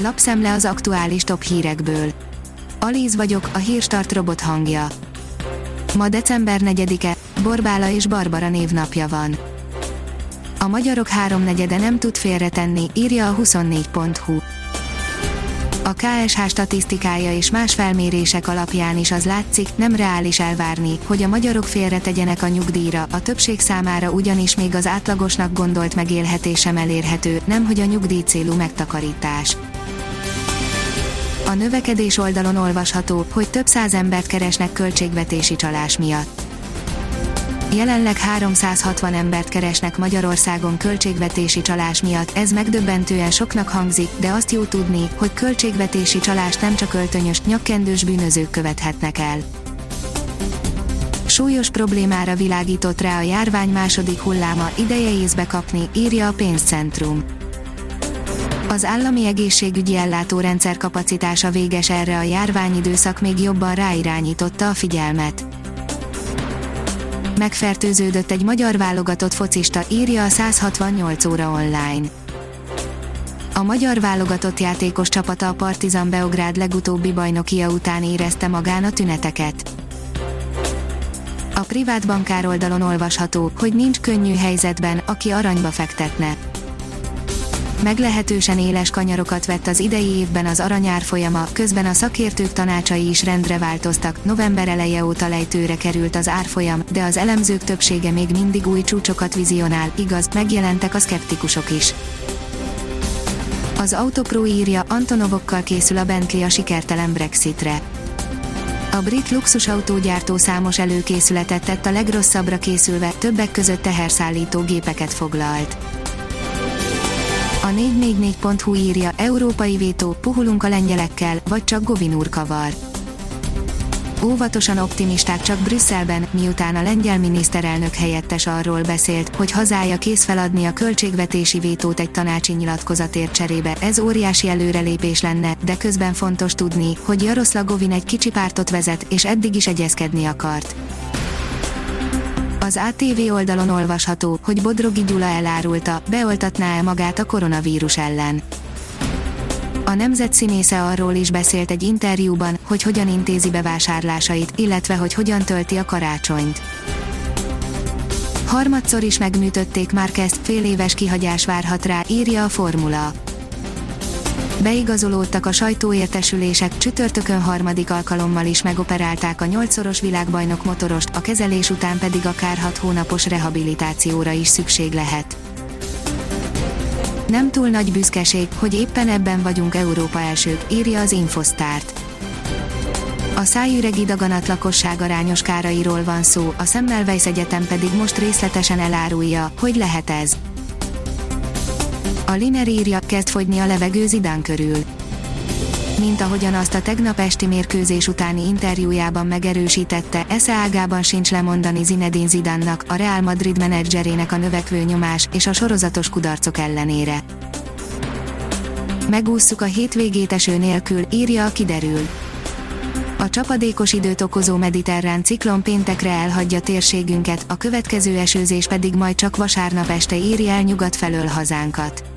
lapszemle az aktuális top hírekből. Alíz vagyok, a hírstart robot hangja. Ma december 4-e, Borbála és Barbara névnapja van. A magyarok háromnegyede nem tud félretenni, írja a 24.hu. A KSH statisztikája és más felmérések alapján is az látszik, nem reális elvárni, hogy a magyarok félretegyenek a nyugdíjra, a többség számára ugyanis még az átlagosnak gondolt megélhetés sem elérhető, nem hogy a nyugdíj célú megtakarítás. A növekedés oldalon olvasható, hogy több száz embert keresnek költségvetési csalás miatt. Jelenleg 360 embert keresnek Magyarországon költségvetési csalás miatt, ez megdöbbentően soknak hangzik, de azt jó tudni, hogy költségvetési csalást nem csak öltönyös, nyakkendős bűnözők követhetnek el. Súlyos problémára világított rá a járvány második hulláma, ideje észbe kapni, írja a pénzcentrum. Az állami egészségügyi ellátórendszer kapacitása véges erre a járványidőszak még jobban ráirányította a figyelmet megfertőződött egy magyar válogatott focista, írja a 168 óra online. A magyar válogatott játékos csapata a Partizan Beográd legutóbbi bajnokia után érezte magán a tüneteket. A privát bankár oldalon olvasható, hogy nincs könnyű helyzetben, aki aranyba fektetne meglehetősen éles kanyarokat vett az idei évben az aranyár folyama, közben a szakértők tanácsai is rendre változtak, november eleje óta lejtőre került az árfolyam, de az elemzők többsége még mindig új csúcsokat vizionál, igaz, megjelentek a szkeptikusok is. Az Autopro írja, Antonovokkal készül a Bentley a sikertelen Brexitre. A brit luxusautógyártó számos előkészületet tett a legrosszabbra készülve, többek között teherszállító gépeket foglalt. A 444.hu írja, európai vétó, puhulunk a lengyelekkel, vagy csak Govin úr kavar. Óvatosan optimisták csak Brüsszelben, miután a lengyel miniszterelnök helyettes arról beszélt, hogy hazája kész feladni a költségvetési vétót egy tanácsi nyilatkozatért cserébe. Ez óriási előrelépés lenne, de közben fontos tudni, hogy Jaroszla Govin egy kicsi pártot vezet, és eddig is egyezkedni akart. Az ATV oldalon olvasható, hogy Bodrogi Gyula elárulta, beoltatná-e magát a koronavírus ellen. A nemzet színésze arról is beszélt egy interjúban, hogy hogyan intézi bevásárlásait, illetve hogy hogyan tölti a karácsonyt. Harmadszor is megműtötték már kezd, fél éves kihagyás várhat rá, írja a formula beigazolódtak a sajtóértesülések, csütörtökön harmadik alkalommal is megoperálták a nyolcszoros világbajnok motorost, a kezelés után pedig akár hat hónapos rehabilitációra is szükség lehet. Nem túl nagy büszkeség, hogy éppen ebben vagyunk Európa elsők, írja az Infosztárt. A szájüregi daganat lakosság arányos kárairól van szó, a Semmelweis Egyetem pedig most részletesen elárulja, hogy lehet ez. A Liner írja, kezd fogyni a levegő Zidán körül. Mint ahogyan azt a tegnap esti mérkőzés utáni interjújában megerősítette, esze ágában sincs lemondani Zinedine Zidánnak, a Real Madrid menedzserének a növekvő nyomás és a sorozatos kudarcok ellenére. Megússzuk a hétvégét eső nélkül, írja a kiderül. A csapadékos időt okozó mediterrán ciklon péntekre elhagyja térségünket, a következő esőzés pedig majd csak vasárnap este éri el nyugat felől hazánkat.